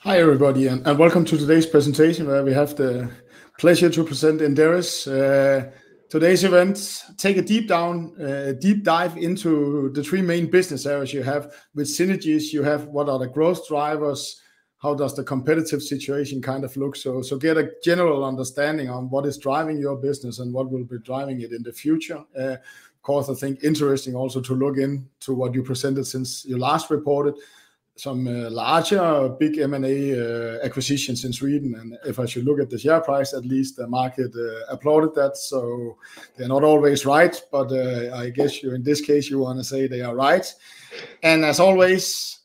Hi, everybody, and welcome to today's presentation, where we have the pleasure to present Inderes. Today's event take a deep down, uh, deep dive into the three main business areas you have. With synergies you have, what are the growth drivers? How does the competitive situation kind of look? So so get a general understanding on what is driving your business and what will be driving it in the future. Of course, I think interesting also to look into what you presented since you last reported some øh, larger big M&A øh, acquisitions in Sweden. And if I should look at the share price, at least the market uh, applauded that. So they're not always right, but uh, I guess you, in this case, you want to say they are right. And as always,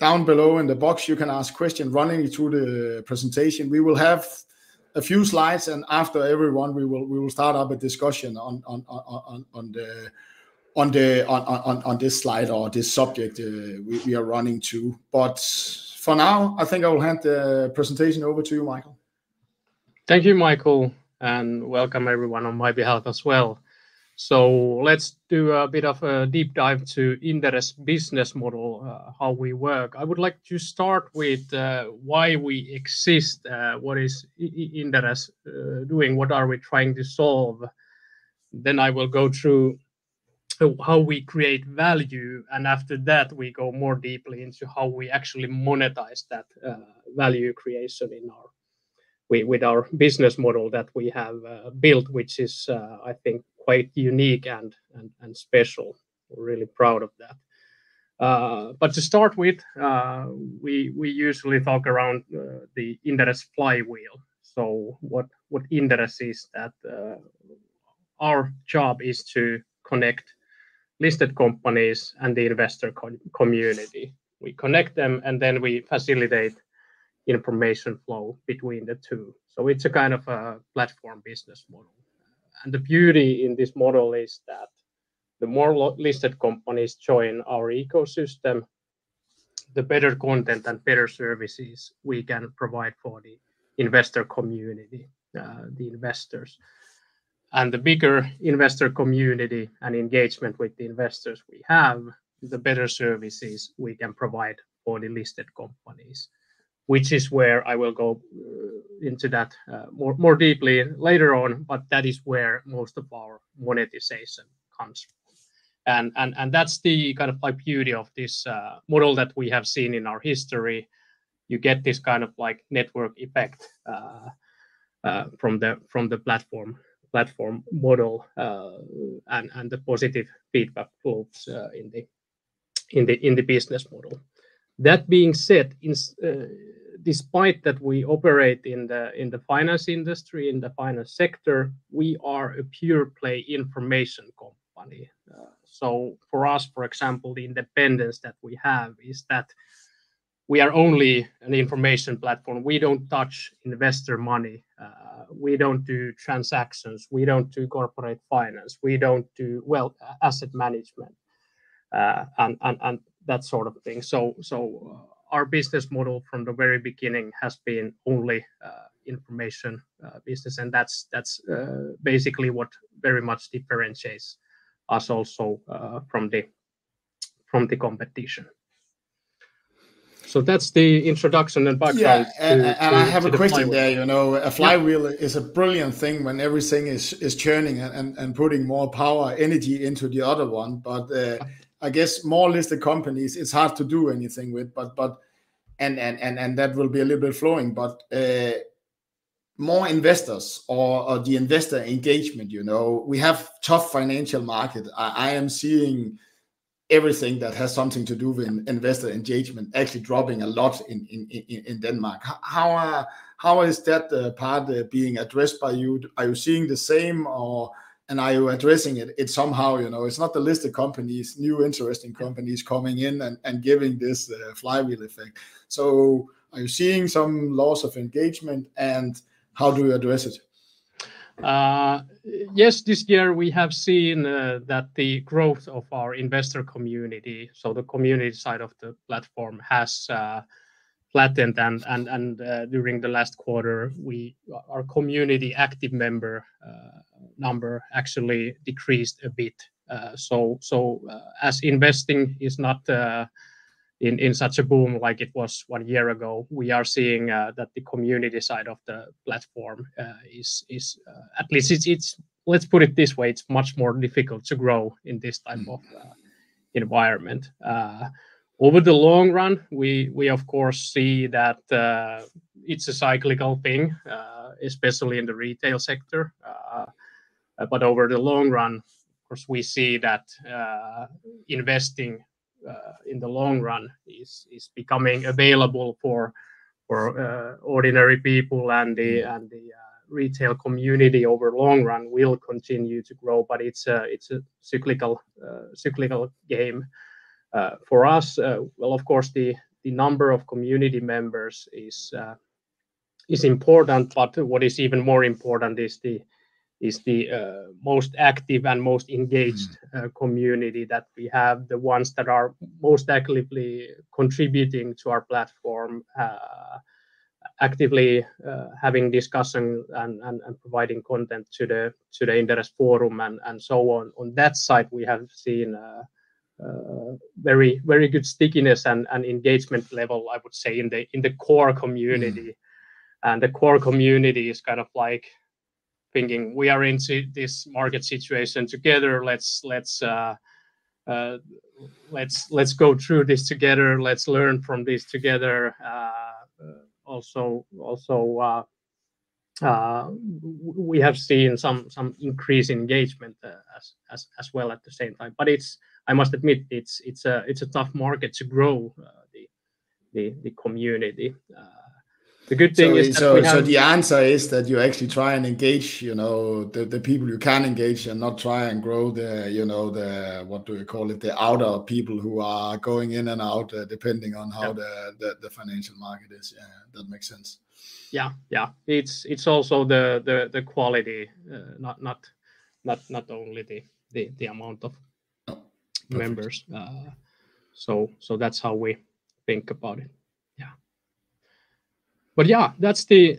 down below in the box, you can ask questions running through the presentation. We will have a few slides, and after every one, we will start up a discussion on this slide or this subject uh, we are running to. But for now, I think I will hand the presentation over to you, Michael. Thank you, Michael, and welcome everyone on my behalf as well. So let's do a bit of a deep dive to Inderes business model, uh, how we work. I would like to start with uh, why we exist, what is Inderes doing, what are we trying to solve? Then I will go through how we create value, and after that, we go more deeply into how we actually monetize that uh, value creation in our we with our business model that we have uh, built, which is, uh, I think, quite unique and and and special. We're really proud of that. But to start with, we we usually talk around the Inderes flywheel. So what Inderes is that our job is to connect listed companies and the investor community. We connect them, and then we facilitate information flow between the two. So it's a kind of a platform business model. And the beauty in this model is that the more listed companies join our ecosystem, the better content and better services we can provide for the investor community, uh, the investors. And the bigger investor community and engagement with the investors we have, the better services we can provide for the listed companies, which is where I will go uh, into that uh, more more deeply later on, but that is where most of our monetization comes from. And and that's the kind of like beauty of this uh, model that we have seen in our history. You get this kind of like network effect uh, from the from the platform model uh, and and the positive feedback loops uh, in the in the in the business model. That being said, in uh, despite that we operate in the in the finance industry, in the finance sector, we are a pure play information company. So for us, for example, the independence that we have is that we are only an information platform. We don't touch investor money. Uh, we don't do transactions. We don't do corporate finance. We don't do, well, asset management, uh, and and and that sort of thing. So so uh, our business model from the very beginning has been only information business, and that's that's basically what very much differentiates us also from the from the competition. So that's the introduction and background to- Yeah, and I have a question there. You know, a flywheel is a brilliant thing when everything is is churning and and, putting more power, energy into the other one. But uh, I guess more listed companies, it's hard to do anything with, but but and and and, and that will be a little bit flowing. But uh, more investors or the investor engagement, you know, we have tough financial market. I, I am seeing everything that has something to do with investor engagement actually dropping a lot in in, in Denmark. How How is that uh, part uh, being addressed by you? Are you seeing the same or... And are you addressing it It somehow? You know, it's not the listed companies, new interesting companies coming in and giving this uh, flywheel effect. So are you seeing some loss of engagement, and how do you address it? Uh, yes, this year we have seen uh, that the growth of our investor community, so the community side of the platform, has uh, flattened. And during the last quarter, we our community active member number actually decreased a bit. So so as investing is not in, in such a boom like it was one year ago, we are seeing uh, that the community side of the platform uh, is is uh, at least it's it's let's put it this way, it's much more difficult to grow in this type mm. of uh, environment. Uh, over the long run, we we of course see that uh, it's a cyclical thing, especially in the retail sector. but over the long run, of course, we see that investing in the long run is is becoming available for for uh, ordinary people and the mm. and the uh, retail community over long run will continue to grow, but it's a it's a cyclical cyclical game. for us, well, of course, the the number of community members is is important, but what is even more important is the is the uh, most active and most engaged mm. uh, community that we have, the ones that are most actively contributing to our platform, uh, actively uh, having discussion and, and, and, providing content to the to the Inderes forum and, and so on. On that side, we have seen uh, uh, very very good stickiness and, and engagement level, I would say, in the in the core community. Mm. And the core community is kind of like thinking we are into this market situation together. Let's let's uh, uh, let's let's go through this together. Let's learn from this together. Uh, also also uh, uh, we have seen some some increase in engagement as, as as well at the same time. But it's I must admit it's it's a it's a tough market to grow the the the community the good thing so, is so, so the answer is that you actually try and engage you know the, the people you can engage and not try and grow the you know the what do you call it the outer people who are going in and out uh, depending on how yeah. the, the, the financial market is. Yeah that makes sense. Yeah yeah. It's it's also the the the quality uh, not not not not only the the, the amount of no, members uh, so so that's how we think about it but yeah, that's the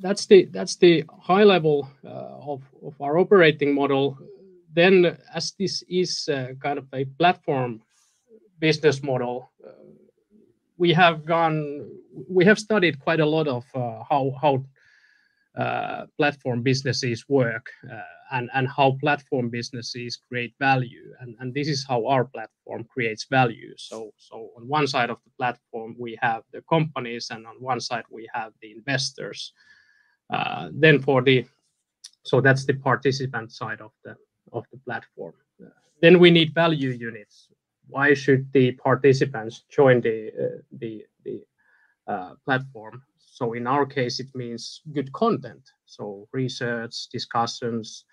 that's the that's the high level uh, of of our operating model. Then, as this is uh, kind of a platform business model, uh, we have gone we have studied quite a lot of how how platform businesses work and, and how platform businesses create value. And, and this is how our platform creates value. So, so on one side of the platform, we have the companies, and on one side, we have the investors. Uh, then for the so that's the participant side of the of the platform. Uh, then we need value units. Why should the participants join the uh, the the platform? So in our case, it means good content. So research, discussions,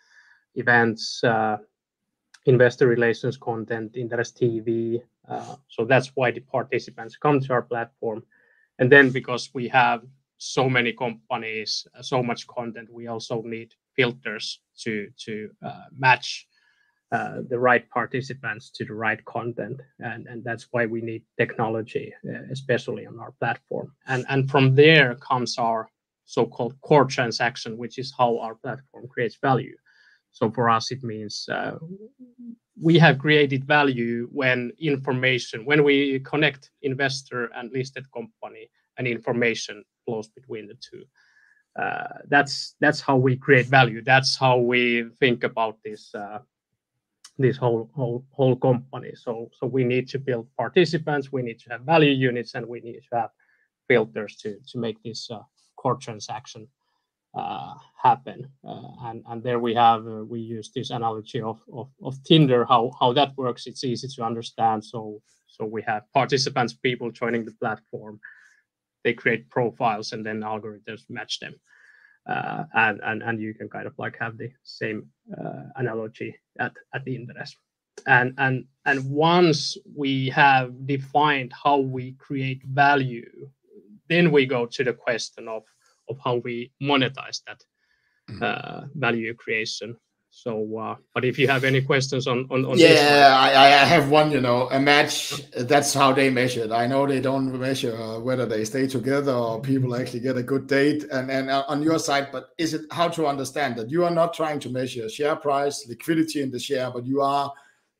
events, uh, investor relations content, Inderes TV. Uh, so that's why the participants come to our platform. And then because we have so many companies, so much content, we also need filters to to uh, match the right participants to the right content and and that's why we need technology especially on our platform and and from there comes our so-called core transaction which is how our platform creates value so for us it means uh, we have created value when information when we connect investor and listed company and information flows between the two uh, that's that's how we create value that's how we think about this uh, this whole whole whole company. So so we need to build participants, we need to have value units, and we need to have filters to to make this uh, core transaction uh, happen. Uh, and and there we have uh, we use this analogy of, of of Tinder how how that works. It's easy to understand. So so we have participants, people joining the platform. They create profiles, and then algorithms match them. Uh, and, and and you can kind of like have the same uh, analogy at at the Inderes. And and and once we have defined how we create value, then we go to the question of of how we monetize that mm-hmm. uh, value creation. So, uh, but if you have any questions on on, on yeah, I, I have one. You know, a match. That's how they measure it. I know they don't measure uh, whether they stay together or people actually get a good date. And and uh, on your side, but is it how to understand that you are not trying to measure share price, liquidity in the share, but you are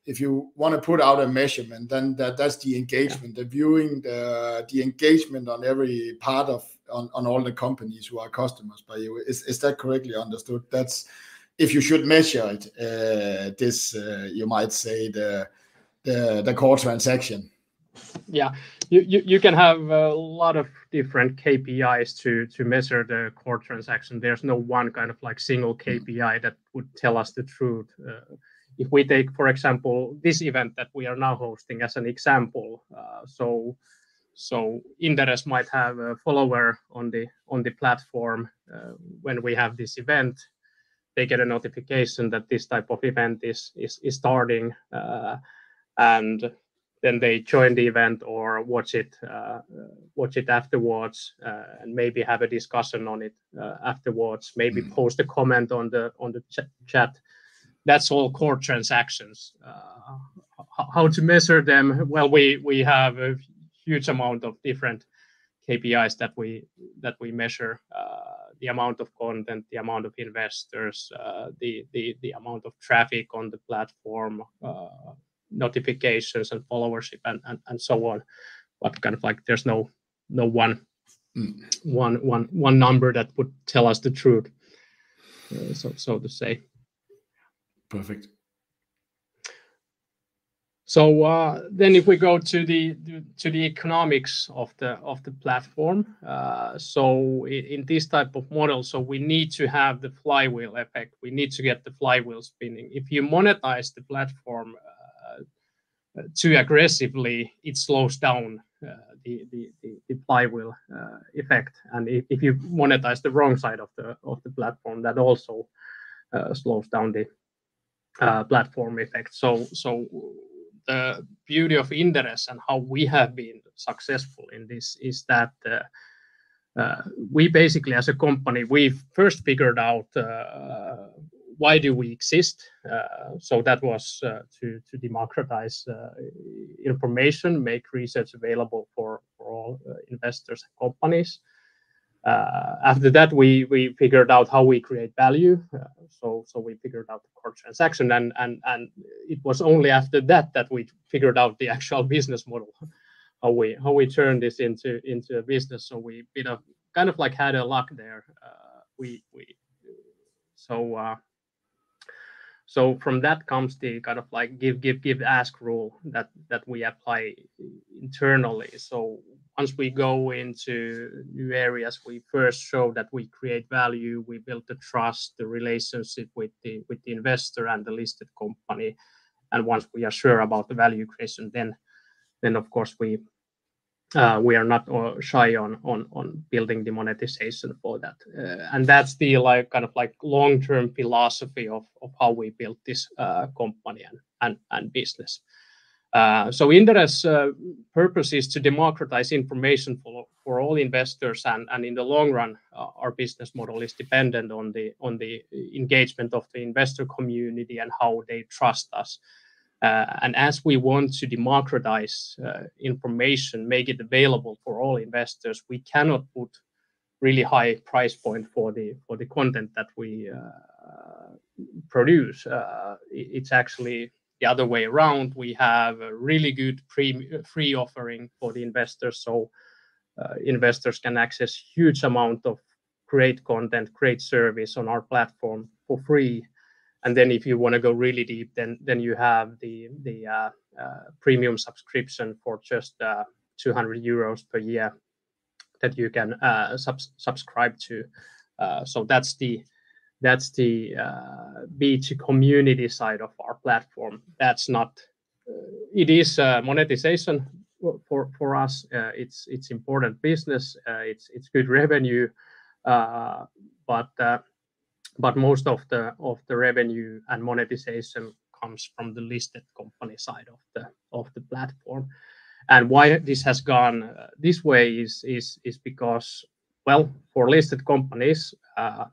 if you want to put out a measurement, then that that's the engagement, yeah. the viewing, the the engagement on every part of on, on all the companies who are customers by you. Is is that correctly understood? That's if you should measure it, uh, this uh, you might say the the the core transaction. Yeah, you, you, you can have a lot of different KPIs to to measure the core transaction. There's no one kind of like single KPI that would tell us the truth. Uh, if we take, for example, this event that we are now hosting as an example, uh, so so Inderes might have a follower on the on the platform uh, when we have this event. They get a notification that this type of event is is, is starting, uh, and then they join the event or watch it uh, watch it afterwards uh, and maybe have a discussion on it uh, afterwards maybe mm. post a comment on the on the ch- chat that's all core transactions uh, how to measure them well we we have a huge amount of different kpis that we that we measure uh, the amount of content the amount of investors uh, the the the amount of traffic on the platform notifications and followership and, and, and so on. But kind of like there's no no one mm. one one one number that would tell us the truth uh, so so to say. Perfect so uh, then if we go to the to the economics of the of the platform uh, so in, this type of model so we need to have the flywheel effect we need to get the flywheel spinning if you monetize the platform too aggressively, it slows down uh, the, the, the, flywheel uh, effect. And if, if you monetize the wrong side of the of the platform, that also uh, slows down the platform effect. So so the beauty of Inderes and how we have been successful in this is that uh, we basically, as a company, we first figured out uh, why do we exist? Uh, so that was uh, to to democratize uh, information, make research available for for all investors and companies. Uh, after that we we figured out how we create value. Uh, so so we figured out the core transaction and and and it was only after that that we figured out the actual business model how we how we turn this into into a business. So we kind of like had a luck there. Uh, we we so so from that comes the kind of like give give give ask rule that that we apply internally. So once we go into new areas we first show that we create value we build the trust the relationship with the with the investor and the listed company. And once we are sure about the value creation then then of course we we are not uh, shy on on on building the monetization for that. Uh, and that's the like kind of like long term philosophy of of how we built this uh, company and and, and business. Uh, so Inderes uh, purpose is to democratize information for for all investors and and in the long run our business model is dependent on the on the engagement of the investor community and how they trust us. uh, and as we want to democratize uh, information, make it available for all investors, we cannot put really high price point for the for the content that we uh, produce. Uh, it's actually the other way around. We have a really good pre- free offering for the investors, so uh, investors can access huge amount of great content, great service on our platform for free and then if you want to go really deep then then you have the the uh, uh, premium subscription for just uh, 200 euros per year that you can uh, sub- subscribe to. Uh, so that's the that's the uh, B2 community side of our platform. That's not it is monetization for for us. It's it's important business. It's it's good revenue. But but most of the of the revenue and monetization comes from the listed company side of the of the platform. And why this has gone uh, this way is is is because well for listed companies uh,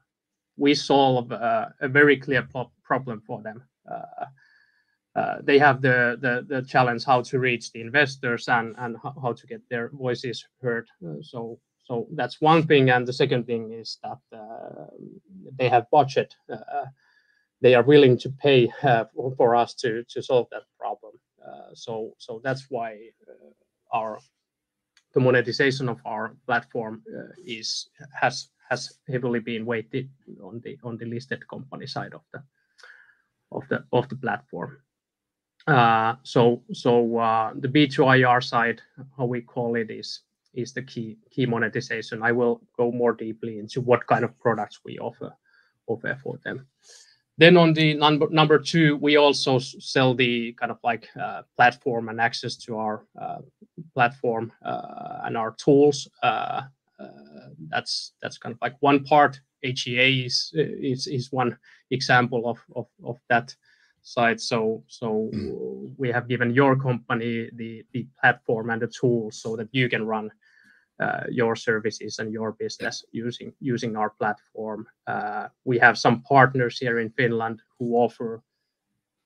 we solve uh, a very clear problem for them. They have the, the the challenge how to reach the investors and and how to get their voices heard. So so that's one thing, and the second thing is that uh, they have budget uh, they are willing to pay uh, for us to to solve that problem. Uh, so, so that's why uh, our the monetization of our platform is has has heavily been weighted on the on the listed company side of the of the of the platform. So the B2IR side, how we call it, is the key key monetization. I will go more deeply into what kind of products we offer offer for them. Then on the number number two, we also sell the kind of like uh, platform and access to our uh, platform uh, and our tools. That's that's kind of like one part. HCA is is, is one example of of of that side. So so mm. we have given your company the platform and the tools so that you can run Uh, your services and your business using using our platform. Uh, we have some partners here in Finland who offer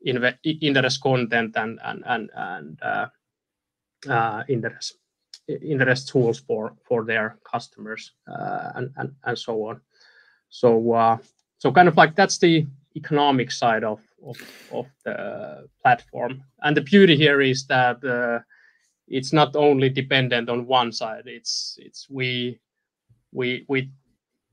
Inderes content and uh, Inderes tools for for their customers and and so on. So so kind of like that's the economic side of of the platform. And the beauty here is that it's not only dependent on one side. It's it's we we we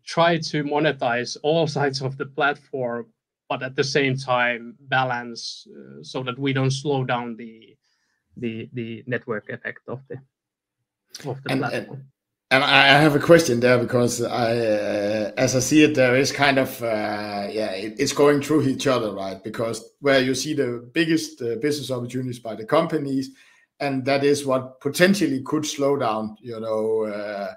try to monetize all sides of the platform, but at the same time balance uh, so that we don't slow down the the the network effect of the platform. And I have a question there because i uh, as I see it, there is kind of, uh, yeah, it's going through each other, right? Because where you see the biggest business opportunities by the companies, and that is what potentially could slow down you know, uh,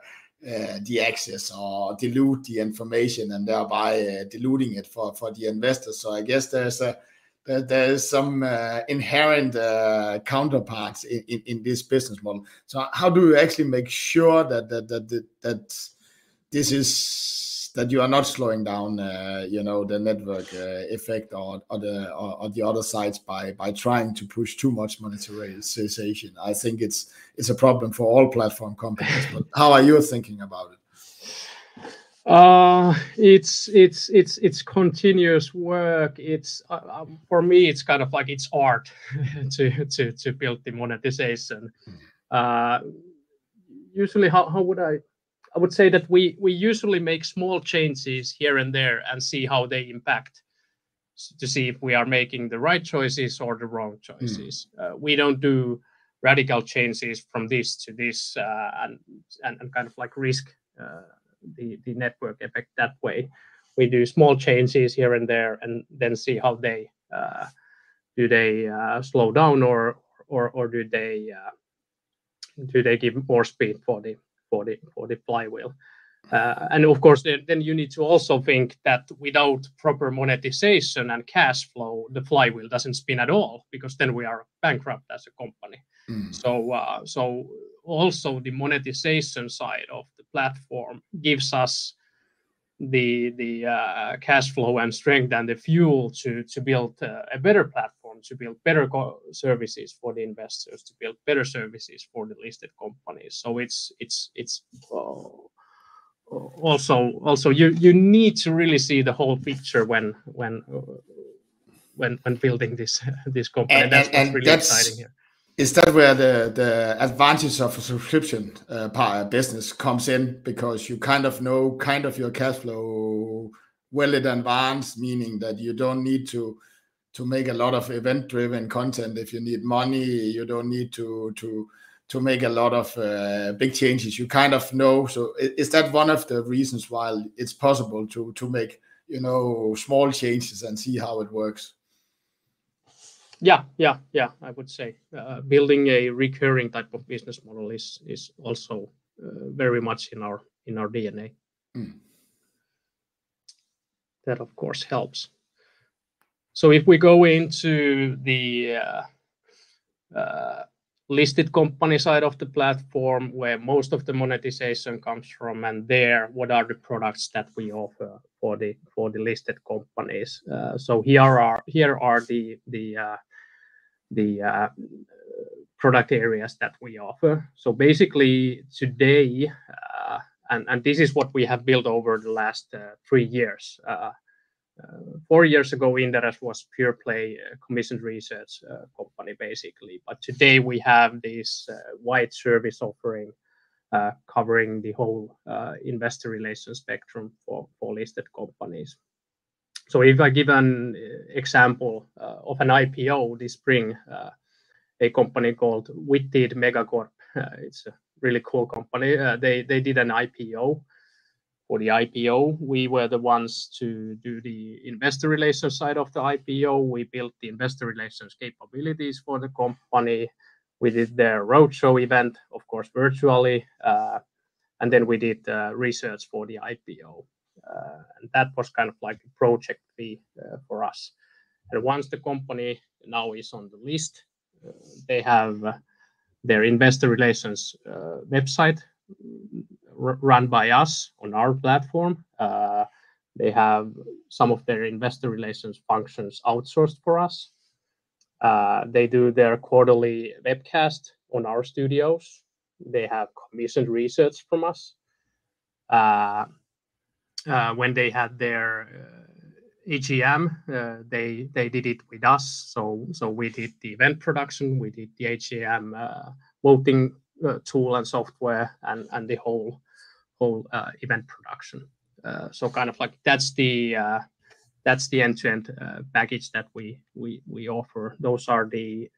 uh, the access or dilute the information and thereby uh, diluting it for for the investors. So I guess there's a there is some inherent counterparts in in this business model. So how do you actually make sure that you are not slowing down uh, you know, the network uh, effect or the or the other sides by by trying to push too much monetization? I think it's it's a problem for all platform companies. But How are you thinking about it? Uh, it's it's it's it's continuous work. It's uh, um, for me, it's kind of like it's art to build the monetization. Hmm. Usually, how how would I would say that we usually make small changes here and there and see how they impact to see if we are making the right choices or the wrong hmm. choices. Uh, we don't do radical changes from this to this uh, and and kind of like risk uh, the network effect that way. We do small changes here and there and then see how they do they slow down or or or do they do they give more speed for the flywheel. Uh, and of course, then you need to also think that without proper monetization and cash flow, the flywheel doesn't spin at all because then we are bankrupt as a company. Hmm. So uh so also, the monetization side of the platform gives us the the uh, cash flow and strength and the fuel to build uh, a better platform, to build better services for the investors, to build better services for the listed companies. So it's it's it's uh, also also you you need to really see the whole picture when when when when building this this company. And, That's what's really exciting here. Is that where the the advantage of a subscription business comes in? Because you kind of know kind of your cash flow well in advance, meaning that you don't need to make a lot of event-driven content. If you need money, you don't need to to to make a lot of uh, big changes. You kind of know. So is that one of the reasons why it's possible to to make you know small changes and see how it works? Yeah, yeah, yeah. I would say uh, building a recurring type of business model is is also uh, very much in our in our DNA. Hmm. That, of course, helps. So if we go into the uh, uh, listed company side of the platform where most of the monetization comes from, and there, what are the products that we offer for the for the listed companies? Uh, so here are here are the the the product areas that we offer. So basically, today, and and this is what we have built over the last three years, four years ago, Inderes was pure play uh, commissioned research uh, company, basically. But today we have this uh, wide service offering covering the whole investor relations spectrum for listed companies. So if I give an example of an IPO this spring, a company called Witted Megacorp, it's a really cool company. They did an IPO. For the IPO, we were the ones to do the investor relations side of the IPO. We built the investor relations capabilities for the company. We did their roadshow event, of course, virtually. Uh, and then we did research for the IPO. Uh and that was kind of like a project fee uh, for us. And once the company now is on the list, uh, they have their investor relations website run by us on our platform. Uh, they have some of their investor relations functions outsourced for us. Uh, they do their quarterly webcast on our studios. They have commissioned research from us. Uh, when they had their AGM, they did it with us. So so we did the event production. We did the AGM voting tool and software and and the whole whole uh, event production. Uh, so kind of like that's the uh, that's the end-to-end package that we we we offer. Those are the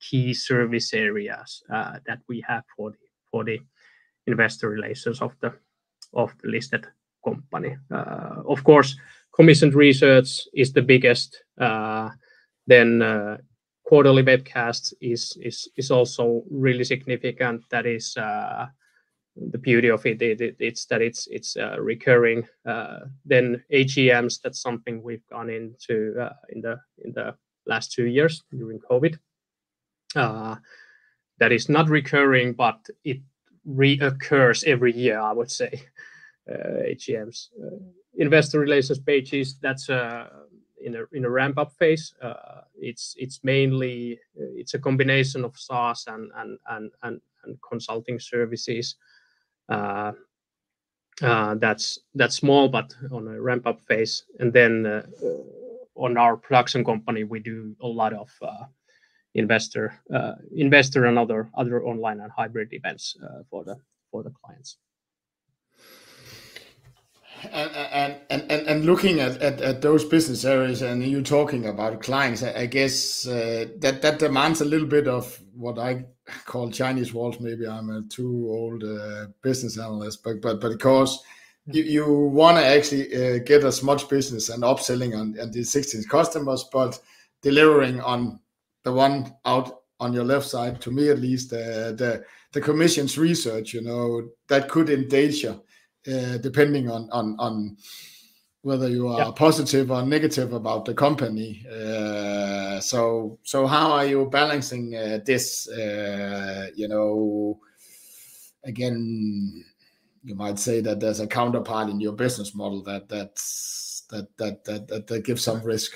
key service areas that we have for the for the investor relations of the of the listed company. Of course, commissioned research is the biggest. Quarterly webcasts is is is also really significant. That is uh, the beauty of it. It's that it's it's uh, recurring. Uh, then AGMs, that's something we've gone into uh, in the in the last two years during COVID. That is not recurring, but it reoccurs every year, I would say, AGMs. Investor relations pages, that's in a ramp-up phase. Uh, it's it's mainly uh, it's a combination of SaaS and and and and consulting services. Uh, that's that's small, but on a ramp-up phase. And then on our production company, we do a lot of investor investor and other online and hybrid events for the for the clients. And and, and, and looking at at those business areas and you talking about clients, I guess uh, that that demands a little bit of what I call Chinese walls. Maybe I'm a too old uh, business analyst, but but, but because hmm. you you want to actually uh, get as much business and upselling on the existing customers, but delivering on the one out on your left side, to me at least, the the commission's research, you know, that could endanger Uh, depending on on on whether you are positive or negative about the company. Uh, so so how are you balancing uh, this? Uh, you know, again, you might say that there's a counterpart in your business model that that that that that gives some risk.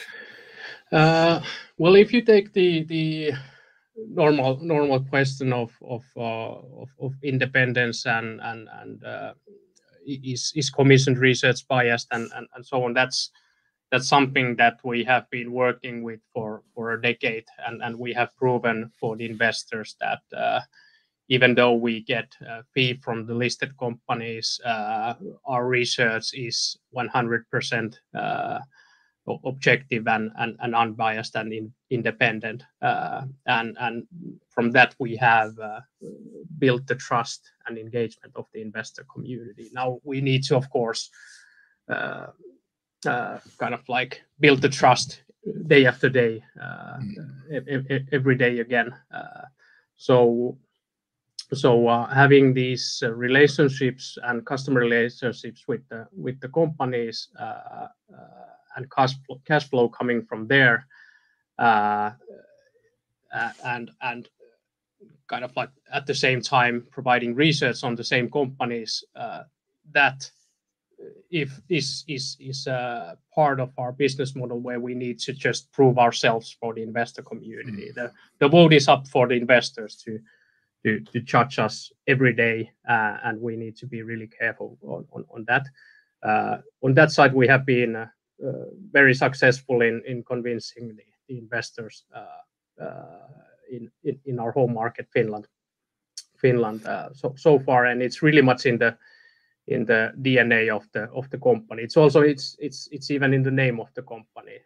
Well, if you take the the normal normal question of of of independence and is is commissioned research biased and and and so on, that's that's something that we have been working with for for a decade. And and we have proven for the investors that uh, even though we get a fee from the listed companies, uh, our research is 100% objective and and unbiased and independent. Uh, and and from that, we have uh, built the trust and engagement of the investor community. Now, we need to, of course, uh, kind of like build the trust day after day, mm. every day again. So, so having these relationships and customer relationships with the companies and cash flow coming from there uh, uh, and and kind of like at the same time providing research on the same companies, uh, that is part of our business model where we need to just prove ourselves for the investor community. Mm. The the vote is up for the investors to to to judge us every day, and we need to be really careful on that. On that side, we have been Uh, very successful in in convincing the investors uh, uh, in in our home market, Finland, Finland so far. And it's really much in the in the DNA of the of the company. It's also it's it's it's even in the name of the company,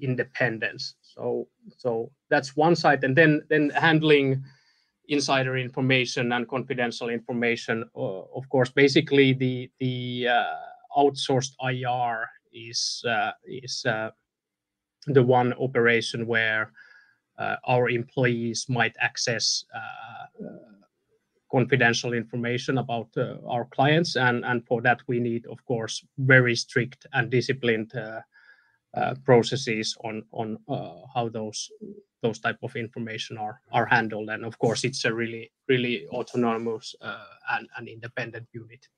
independence. So so that's one side. And then then handling insider information and confidential information, of course, basically the the outsourced IR is uh, is uh, the one operation where uh, our employees might access confidential information about our clients. And and for that, we need, of course, very strict and disciplined processes on how those type of information are are handled. And of course, it's a really really autonomous and independent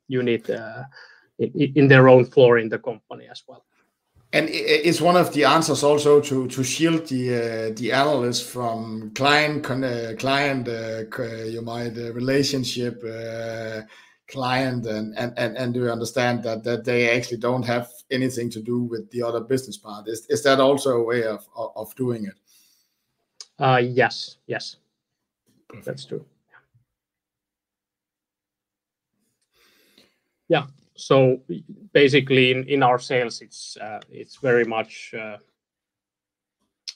unit in their own floor in the company as well. And it's one of the answers also to to shield the uh, analysts from client uh, client, uh, you might, relationship, client, and and and do you understand that that they actually don't have anything to do with the other business part? Is is that also a way of of doing it? Yes, yes. That's true. Yeah. So basically, in in our sales, it's uh, it's very much uh,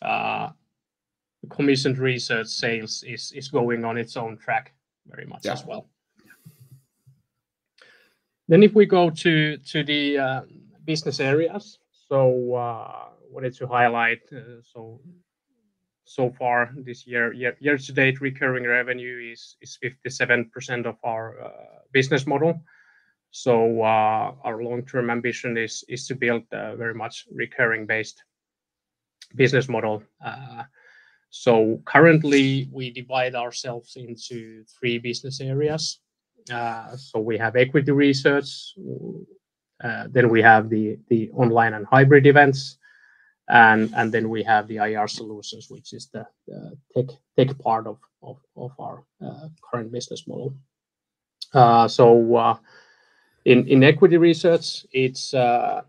uh, commissioned research sales is is going on its own track very much as well. Then if we go to to the business areas, so I wanted to highlight so so far this year, year year to date recurring revenue is 57% of our business model. So uh, our long-term ambition is to build a very much recurring-based business model. Uh, so currently, we divide ourselves into three business areas. Uh, so we have equity research, then we have the online and hybrid events, and then we have the IR solutions, which is the tech part of of our current business model. In equity research, it's uh,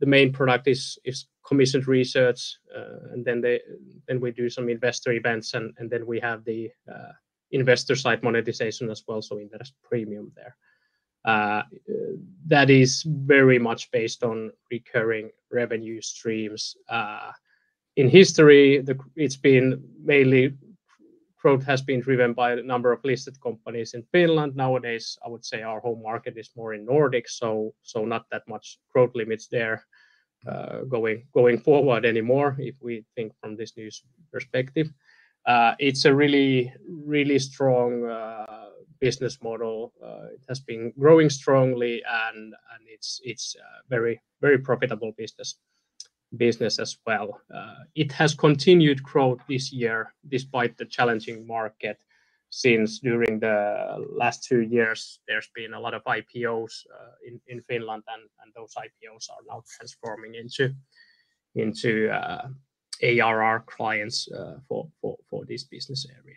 the main product is is commissioned research, uh, and then they then we do some investor events, and then we have the uh, investor side monetization as well, so Inderes premium there. That is very much based on recurring revenue streams. In history, the, it's been mainly growth has been driven by a number of listed companies in Finland. Nowadays, I would say our home market is more in Nordic, so not that much growth limits there uh, going forward anymore if we think from this new perspective. Uh, it's a really, really strong uh, business model. It has been growing strongly, and it's a very, very profitable business as well. Uh, it has continued growth this year despite the challenging market since during the last two years, there's been a lot of IPOs uh, in Finland, and those IPOs are now transforming into into uh, ARR clients for this business area.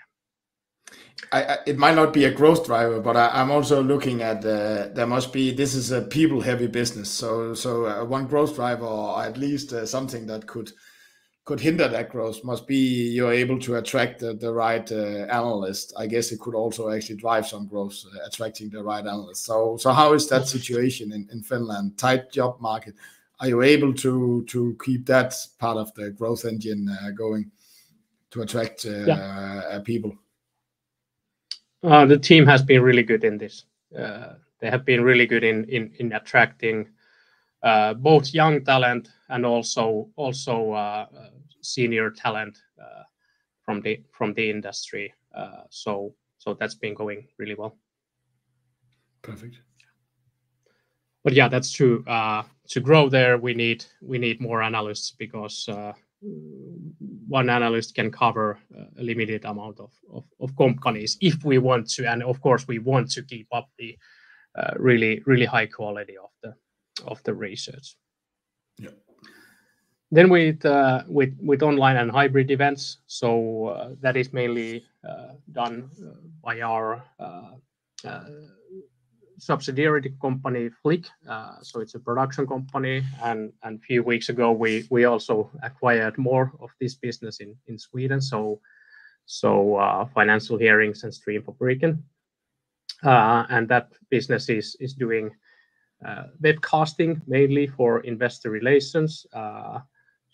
It might not be a growth driver, but I'm also looking at uh, there must be this is a people-heavy business. So, so uh, one growth driver, or at least uh, something that could could hinder that growth, must be you're able to attract the right analyst. I guess it could also actually drive some growth, attracting the right analyst. So so how is that situation in Finland? Tight job market. Are you able to to keep that part of the growth engine going to attract people? Uh, the team has been really good in this. Uh, they have been really good in in, in attracting uh, both young talent and also also senior talent from the from the industry. So so that's been going really well. Perfect. But yeah, that's true. To grow there, we need we need more analysts because one analyst can cover uh, a limited amount of of companies if we want to. And of course, we want to keep up the uh, really, really high quality of the of the research. Yeah. Then, with uh, with with online and hybrid events, so that is mainly done by our subsidiary company Flik. Uh, so it's a production company. And a few weeks ago, we we also acquired more of this business in in Sweden. So so uh, Financial Hearings and Streamfabriken. Uh, and that business is is doing uh, webcasting mainly for investor relations.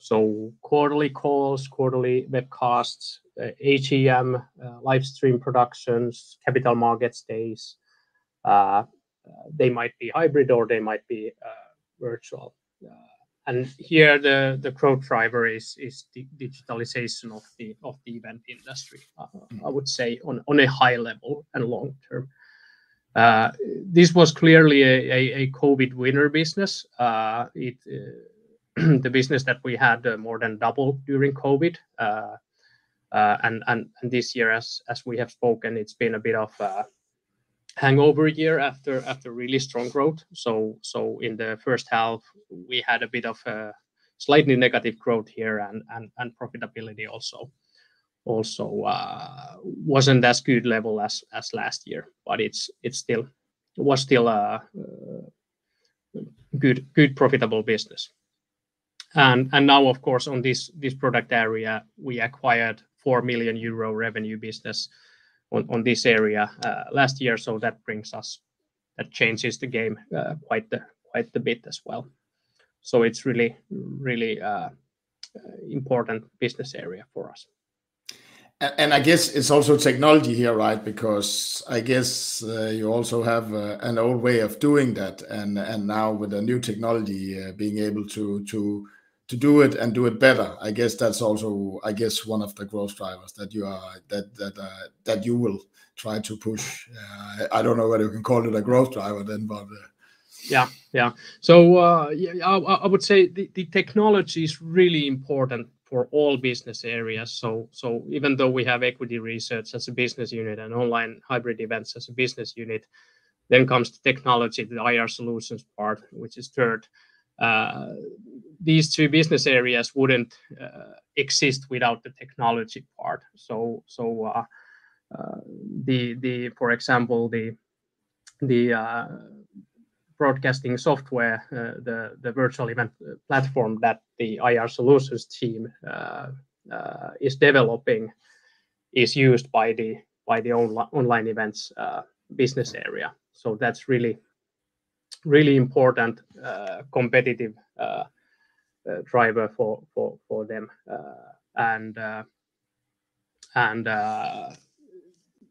So quarterly calls, quarterly webcasts, AGM, live stream productions, capital markets days. Uh, they might be hybrid or they might be uh, virtual. Uh, and here the the growth driver is is the digitalization of the of the event industry, mm-hmm. I would say, on on a high level and long term. This was clearly a a COVID winner business. It The business that we had more than doubled during COVID. And and this year, as as we have spoken, it's been a bit of a hangover year after after really strong growth. So so in the first half, we had a bit of a slightly negative growth here and and, and profitability also also uh, wasn't as good level as as last year, but it's it still was still a uh, good good profitable business. And now, of course, on this this product area, we acquired 4 million euro revenue business on this area uh, last year. So that brings us, that changes the game uh, quite a bit as well. So it's really, really uh, important business area for us. And I guess it's also technology here, right? Because I guess you also have an old way of doing that. And and now with the new technology, being able to to do it and do it better, I guess that's also, I guess, one of the growth drivers that you are that that uh, that you will try to push. Uh, I don't know whether you can call it a growth driver then, but. Uh, yeah, yeah. So uh, I would say the technology is really important for all business areas. So so even though we have equity research as a business unit and online hybrid events as a business unit, then comes the technology, the IR solutions part, which is third. These two business areas wouldn't uh, exist without the technology part. So so uh, uh, the the for example, the the broadcasting software, the the virtual event platform that the IR solutions team is developing is used by the by the onla- online events business area. So that's really, really important competitive Uh, driver for for for them. Uh, and uh, and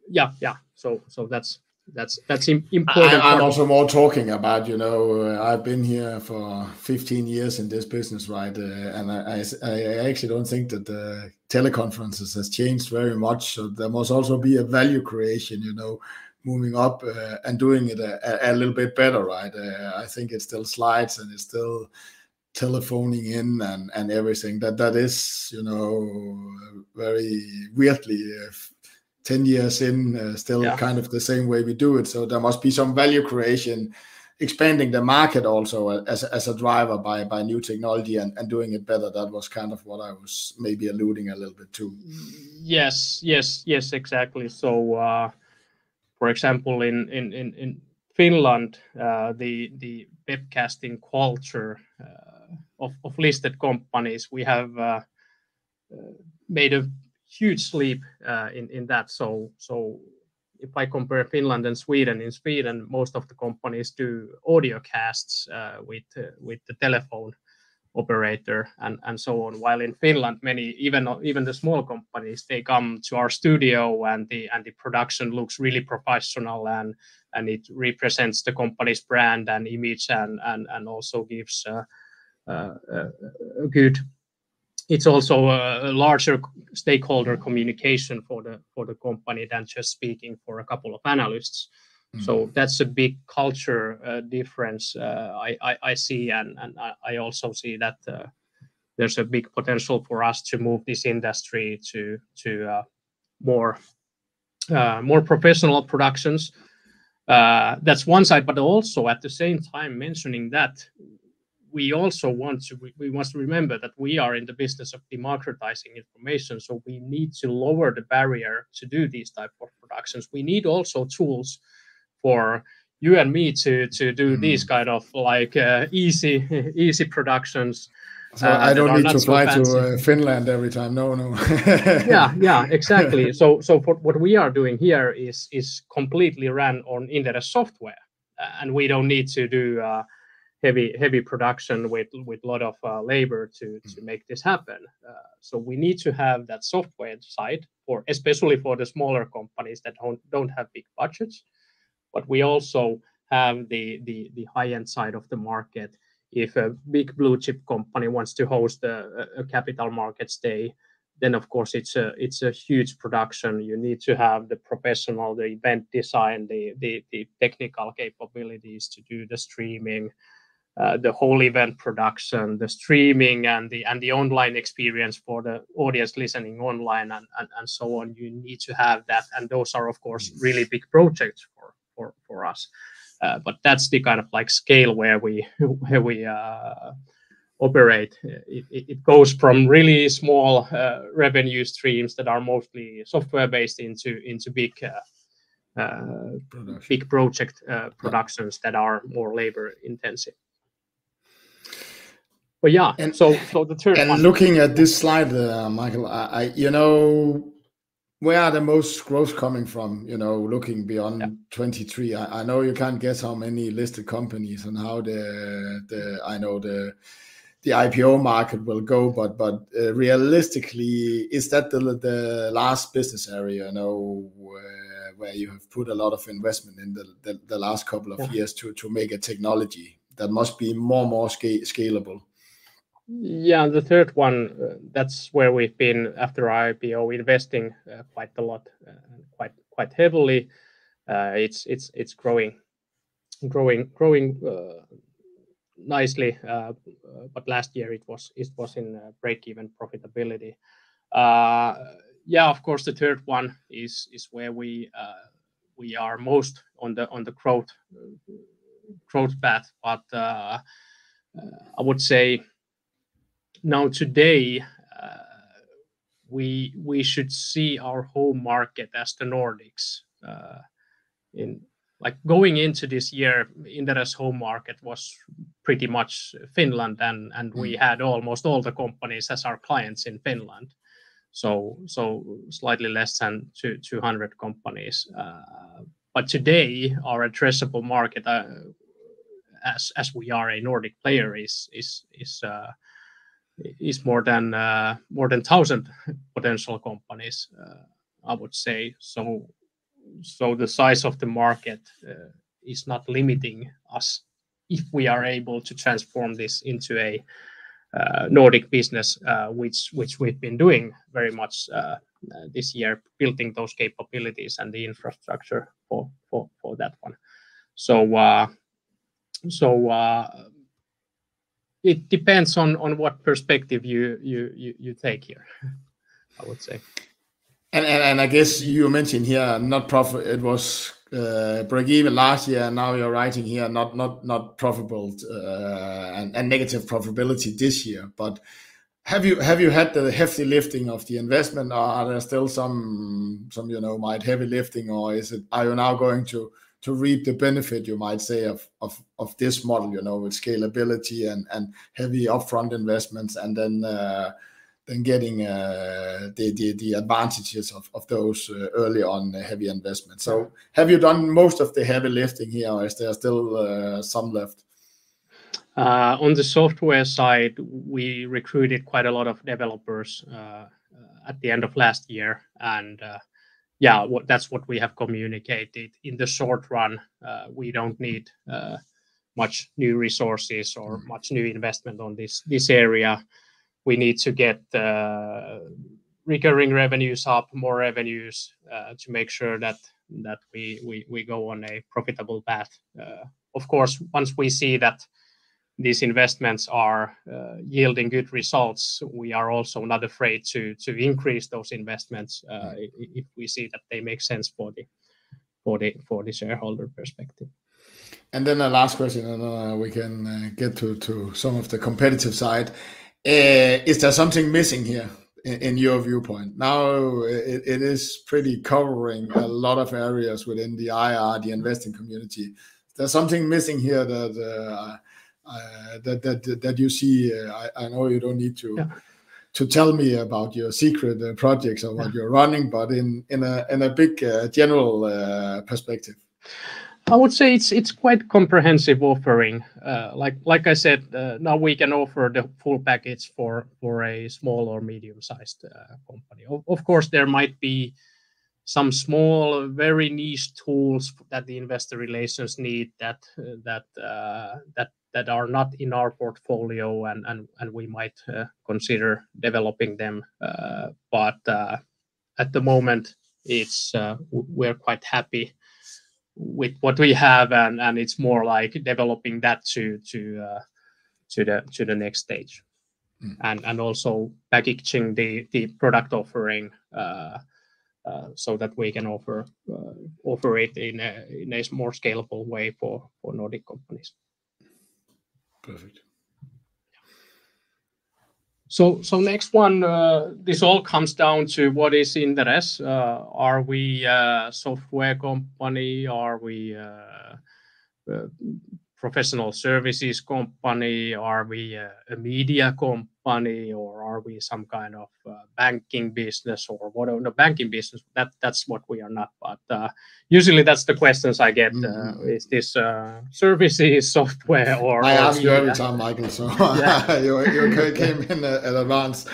yeah, yeah. So so that's that's that's important. I'm also more talking about, you know, I've been here for 15 years in this business, right? And I i I actually don't think that the teleconferences has changed very much. So there must also be a value creation, you know, moving up and doing it a little bit better, right? I think it still slides and it's still telephoning in and and everything. that That is, you know, very weirdly 10 years in, uh, still kind of the same way we do it. So there must be some value creation, expanding the market also uh, as as a driver by by new technology and and doing it better. That was kind of what I was maybe alluding a little bit to. Yes, yes, yes, exactly. So uh, for example, in in in, in Finland, the webcasting culture of listed companies, we have uh, uh, made a huge leap uh, in that. So so if I compare Finland and Sweden, in Sweden, most of the companies do audio casts with the telephone operator and so on. While in Finland, many, even the small companies, they come to our studio and the and the production looks really professional and it represents the company's brand and image and also gives Uh, uh, uh, good, it's also a larger stakeholder communication for the for the company than just speaking for a couple of analysts. Mm-hmm. So that's a big culture difference I see. And I also see that there's a big potential for us to move this industry to to more more professional productions. That's one side, but also at the same time mentioning that we also want to, we must remember that we are in the business of democratizing information. So we need to lower the barrier to do these type of productions. We need also tools for you and me to to do mm. these kind of like uh, easy easy productions so uh, I don't need to fly so to uh, Finland every time. No, no. yeah, yeah, exactly. So, so for, what we are doing here is is completely run on Inderes software, uh, and we don't need to do uh, heavy heavy production with with a lot of uh, labor to to make this happen. Uh, so we need to have that software side for especially for the smaller companies that don't don't have big budgets, but we also have the the the high end side of the market if a big blue chip company wants to host a, a capital markets day, then of course it's a it's a huge production. You need to have the professional, the event design, the the, the technical capabilities to do the streaming, uh, the whole event production, the streaming, and the and the online experience for the audience listening online and, and, and so on. You need to have that, and those are of course really big projects for for for us. Uh, but that's the kind of like scale where we where we uh, operate. It, it, goes from really small uh, revenue streams that are mostly software based into into big uh, uh, big project productions that are more labor intensive. But yeah, and, so so the third and one. looking at this slide, Michael, I, I you know where are the most growth coming from you know looking beyond yeah. 23 I, I, know you can't guess how many listed companies and how the the i know the the ipo market will go but but uh, realistically is that the the last business area you know where, where you have put a lot of investment in the the, the last couple of yeah. years to to make a technology that must be more and more sca- scalable yeah, the third one, uh, that's where we've been after IPO investing uh, quite a lot, uh, quite quite heavily. Uh, it's it's it's growing, growing, growing uh, nicely. Uh, but last year it was it was in break-even profitability. yeah, of course, the third one is is where we we are most on the on the growth growth path. But I would say now today uh, we we should see our home market as the Nordics. Uh, in like going into this year, Inderes home market was pretty much Finland, and and we mm. had almost all the companies as our clients in Finland. So so slightly less than two, 200 companies. Uh, but today, our addressable market, uh, as as we are a Nordic player, is is is uh, is more than uh, more than thousand potential companies. Uh, I would say so. So the size of the market uh, is not limiting us if we are able to transform this into a Nordic business, which which we've been doing very much this year, building those capabilities and the infrastructure for for for that one. So so it depends on on what perspective you you you, take here i would say. And, and and i guess you mentioned here not profit it was uh, break even last year and now you're writing here not not not profitable uh, and, and negative profitability this year. But have you have you had the hefty lifting of the investment or are there still some some you know might heavy lifting or is it are you now going to to reap the benefit, you might say, of of of this model, you know, with scalability and and heavy upfront investments, and then uh, then getting uh, the, the the advantages of of those uh, early on heavy investments. So, have you done most of the heavy lifting here, or is there still uh, some left? Uh, on the software side, we recruited quite a lot of developers uh, at the end of last year, and yeah, what, that's what we have communicated. In the short run, uh, we don't need uh, much new resources or mm-hmm. much new investment on this this area. We need to get uh, recurring revenues up, more revenues to make sure that that we, we we go on a profitable path. Of course, once we see that these investments are uh, yielding good results, we are also not afraid to to increase those investments uh, mm. if we see that they make sense for the for the for the shareholder perspective. And then the last question, and uh, we can uh, get to to some of the competitive side. Uh, is there something missing here in, in your viewpoint? Now it, it is pretty covering a lot of areas within the IR, the investing community there's something missing here that that, that that you see. Uh, I, I know you don't need to. Yeah. To tell me about your secret uh, projects or what yeah. you're running, but in in a in a big general perspective. I would say it's it's quite comprehensive offering. Uh, like like I said, uh, now we can offer the full package for for a small or medium sized uh, company. Of, of, course, there might be some small, very niche tools that the investor relations need that that uh, that that are not in our portfolio, and and and we might uh, consider developing them. Uh, but at the moment, it's we're quite happy with what we have and and it's more like developing that to to uh, to the to the next stage mm. and and also packaging the the product offering uh, uh, so that we can offer uh, offer it in a in a more scalable way for for Nordic companies. Perfect. So, so next one, uh, this all comes down to what is in Inderes. Uh, are we a software company? Are we a, a professional services company? Are we a, a media company, or are we some kind of uh, banking business, or whatever? No, banking business. That that's what we are not. But uh, usually, that's the questions I get. Uh, mm-hmm. is this uh, services, software, or? I ask you every time, Michael. So yeah. you, you came in in advance.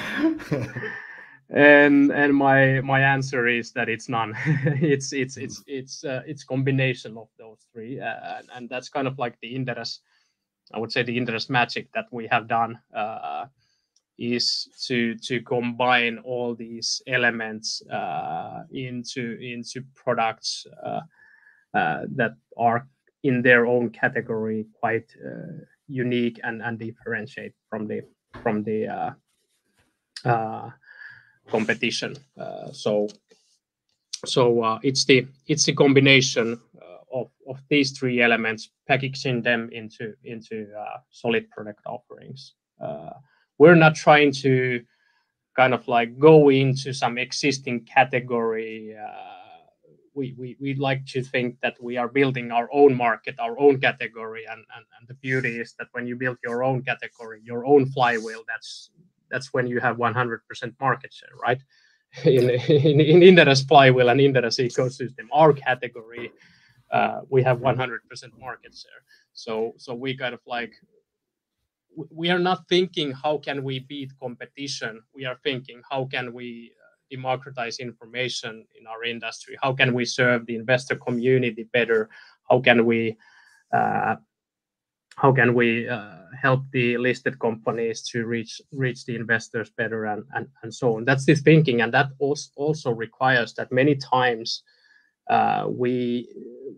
And and my my answer is that it's none. It's it's it's it's uh, it's combination of those three uh, and that's kind of like the Inderes i would say the Inderes magic that we have done uh, is to to combine all these elements uh, into into products uh, uh, that are in their own category quite unique and and differentiate from the from the competition. Uh, so so uh, it's the it's the combination uh, of, of these three elements, packaging them into into solid product offerings. we're not trying to kind of like go into some existing category. we, we, we like to think that we are building our own market, our own category. And, and, and the beauty is that when you build your own category, your own flywheel, that's that's when you have 100% market share, right? In, in, in Inderes flywheel and Inderes ecosystem, our category, uh, we have 100% market share. So, so we kind of like, we are not thinking how can we beat competition. We are thinking how can we uh, democratize information in our industry? How can we serve the investor community better? How can we uh, how can we uh, help the listed companies to reach reach the investors better and, and, and so on. That's the thinking and that also, also requires that many times uh, we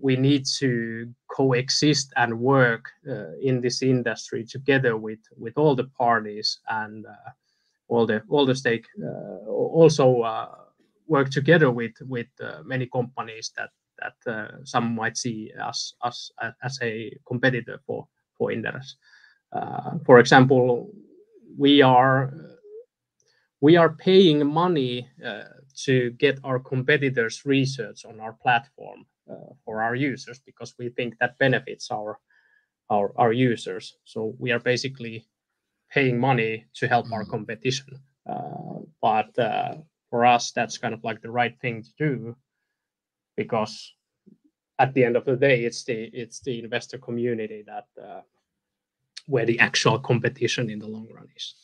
we need to coexist and work uh, in this industry together with with all the parties and uh, all the all the stake uh, also uh, work together with with many companies that that some might see us us as a competitor for for Inderes. Uh, for example, we are we are paying money uh, to get our competitors' research on our platform uh, for our users because we think that benefits our our our users. So we are basically paying money to help our mm-hmm. competition. Uh, but uh, for us, that's kind of like the right thing to do because at the end of the day, it's the it's the investor community that uh, where the actual competition in the long run is.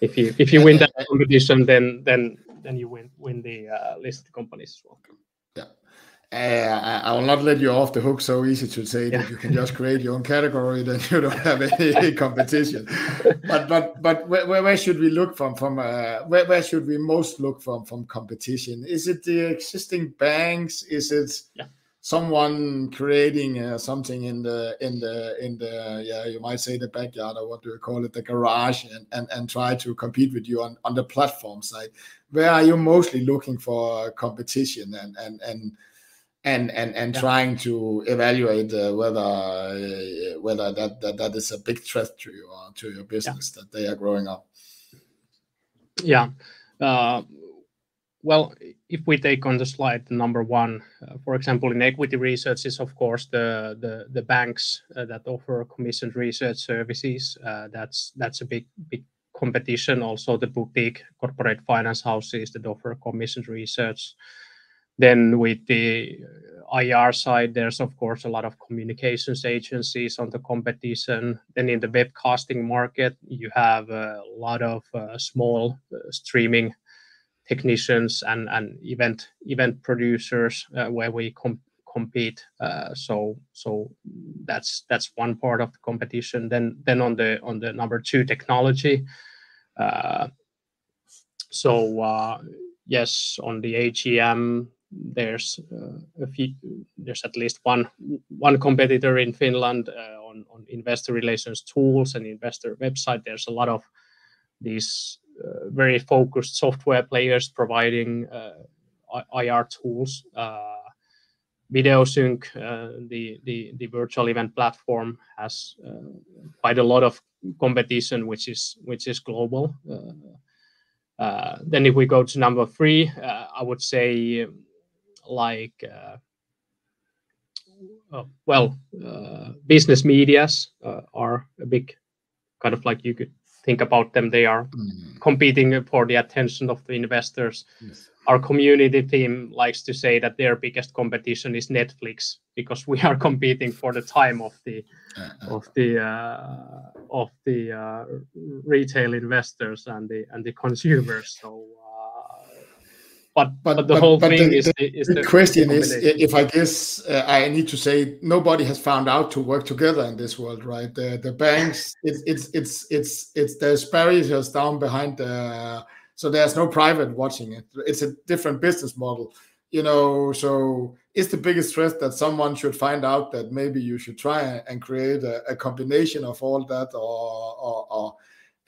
If you if you win that competition, then then then you win win the uh, listed companies as well. Yeah. Uh, I will not let you off the hook so easy to say yeah. that you can just create your own category, then you don't have any competition. But but but where, where should we look from from uh, where, where should we most look from from competition? Is it the existing banks? Is it yeah someone creating uh, something in the in the in the yeah you might say the backyard or what do you call it the garage and and, and try to compete with you on, on the platform side where are you mostly looking for competition and and and and and, and yeah. trying to evaluate uh, whether uh, whether that, that that is a big threat to you or to your business yeah. that they are growing up yeah uh, well, if we take on the slide number one, uh, for example, in equity research is of course the the banks uh, that offer commissioned research services. Uh, that's a big big competition. Also, the boutique corporate finance houses that offer commissioned research. Then with the IR side, there's of course a lot of communications agencies on the competition. Then in the webcasting market, you have a lot of small streaming technicians and and event event producers where we compete. Uh, so so that's that's one part of the competition. Then then on the on the number two technology, Uh, so yes, on the AGM, there's a few, there's at least one one competitor in Finland on on investor relations tools and investor website. There's a lot of these Uh, very focused software players providing uh, IR tools. Uh, Videosync, the the virtual event platform, has quite a lot of competition, which is which is global. Then if we go to number three, I would say, like uh, oh, well, uh, business medias are a big kind of like you could think about them. They are competing for the attention of the investors. Our community team likes to say that their biggest competition is Netflix because we are competing for the time of the uh, uh, of the uh, of the retail investors and the and the consumers. But the whole thing is the question is, if I guess uh, I need to say, nobody has found out to work together in this world, right? The banks, it's it's it's it's it's there's barriers down behind, the so there's no private watching it. It's a different business model. you know. So it's the biggest threat that someone should find out that maybe you should try and create a combination of all that,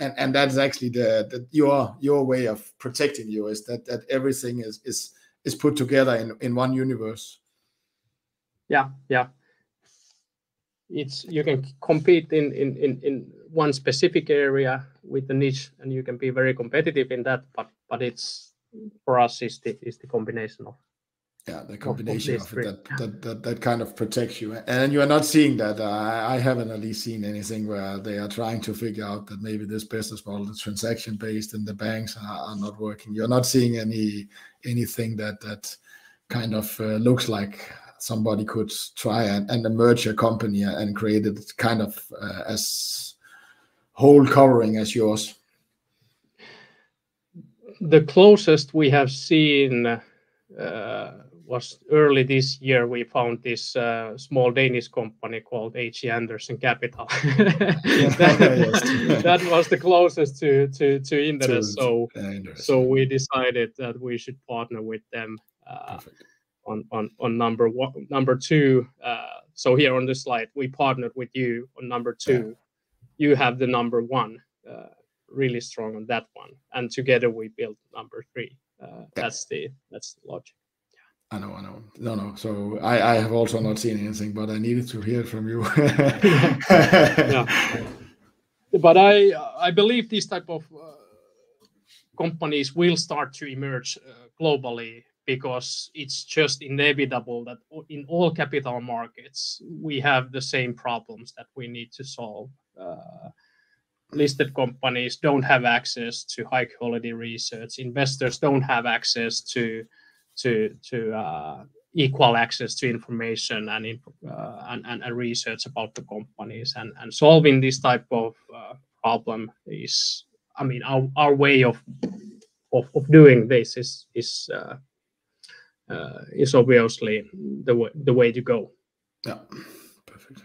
and that's actually the your your way of protecting you, is that that everything is is is put together in in one universe? Yeah, yeah. It's you can compete in in in, in one specific area with the niche, and you can be very competitive in that. But but it's for us, it's the combination of. Yeah, the combination of it that that kind of protects you. And you are not seeing that. I haven't at least seen anything where they are trying to figure out that maybe this business model is transaction-based and the banks are not working. You're not seeing any anything that that kind of uh, looks like somebody could try and merge a company and create it kind of uh, as whole covering as yours. The closest we have seen uh, was early this year. We found this uh, small Danish company called HC Andersen Capital. That was the closest to Inderes. We decided that we should partner with them uh, on on on number two. Uh, so Here on the slide, we partnered with you on number two. You have the number one, really strong on that one. And together, we built number three. That's the That's the logic. I know, I know. No, no. So I I have also not seen anything, but I needed to hear from you. But I I believe these type of uh, companies will start to emerge uh, globally because it's just inevitable that in all capital markets, we have the same problems that we need to solve. Uh, listed companies don't have access to high-quality research. Investors don't have access to equal access to information and and and research about the companies. And and solving this type of uh, problem is, I mean, our our way of of doing this is is uh is obviously the way to go. Yeah, perfect.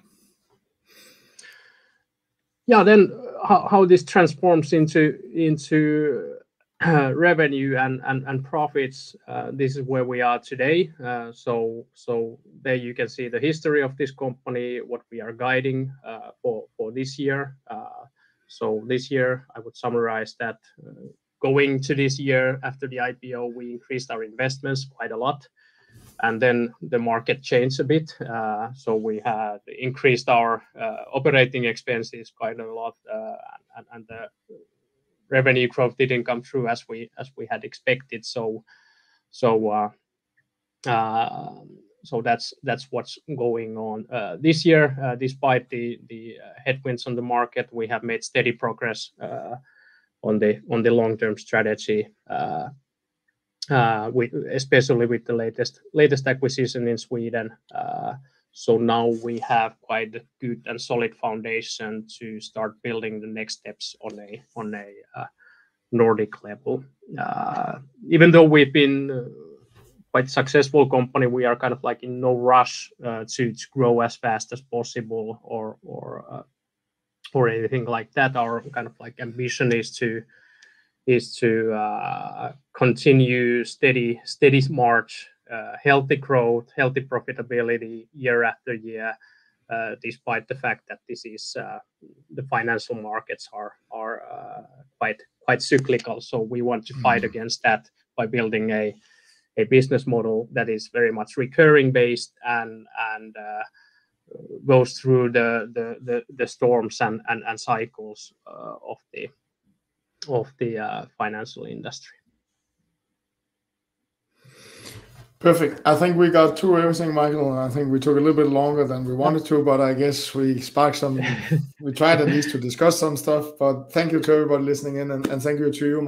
Yeah, then how, how this transforms into into revenue and and, and profits, this is where we are today. So so there you can see the history of this company, what we are guiding for for this year. So this year, I would summarize that going to this year after the IPO, we increased our investments quite a lot. And then the market changed a bit. Uh, so we had increased our uh, operating expenses quite a lot, uh, and the revenue growth did not come through as we as we had expected. So so uh, um, so that's that's what's going on uh, this year. Uh, despite the the headwinds on the market, we have made steady progress on the on the long-term strategy, especially with the latest latest acquisition in Sweden. So now we have quite a good and solid foundation to start building the next steps on a on a uh, Nordic level. Uh, even though we've been uh, quite successful company, we are kind of like in no rush to grow as fast as possible or or or anything like that. Our kind of like ambition is to is to continue steady steady march, Uh, healthy growth, healthy profitability year after year, uh, despite the fact that this is uh, the financial markets are are quite quite cyclical. So we want to fight mm-hmm. against that by building a a business model that is very much recurring based and and goes through the the the, the storms and, and and cycles of the of the financial industry. Perfect. I think we got through everything, Michael, and I think we took a little bit longer than we wanted to, but I guess we sparked some. we tried at least to discuss some stuff. But thank you to everybody listening in, and, and thank you to you.